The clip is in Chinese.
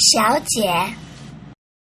小姐。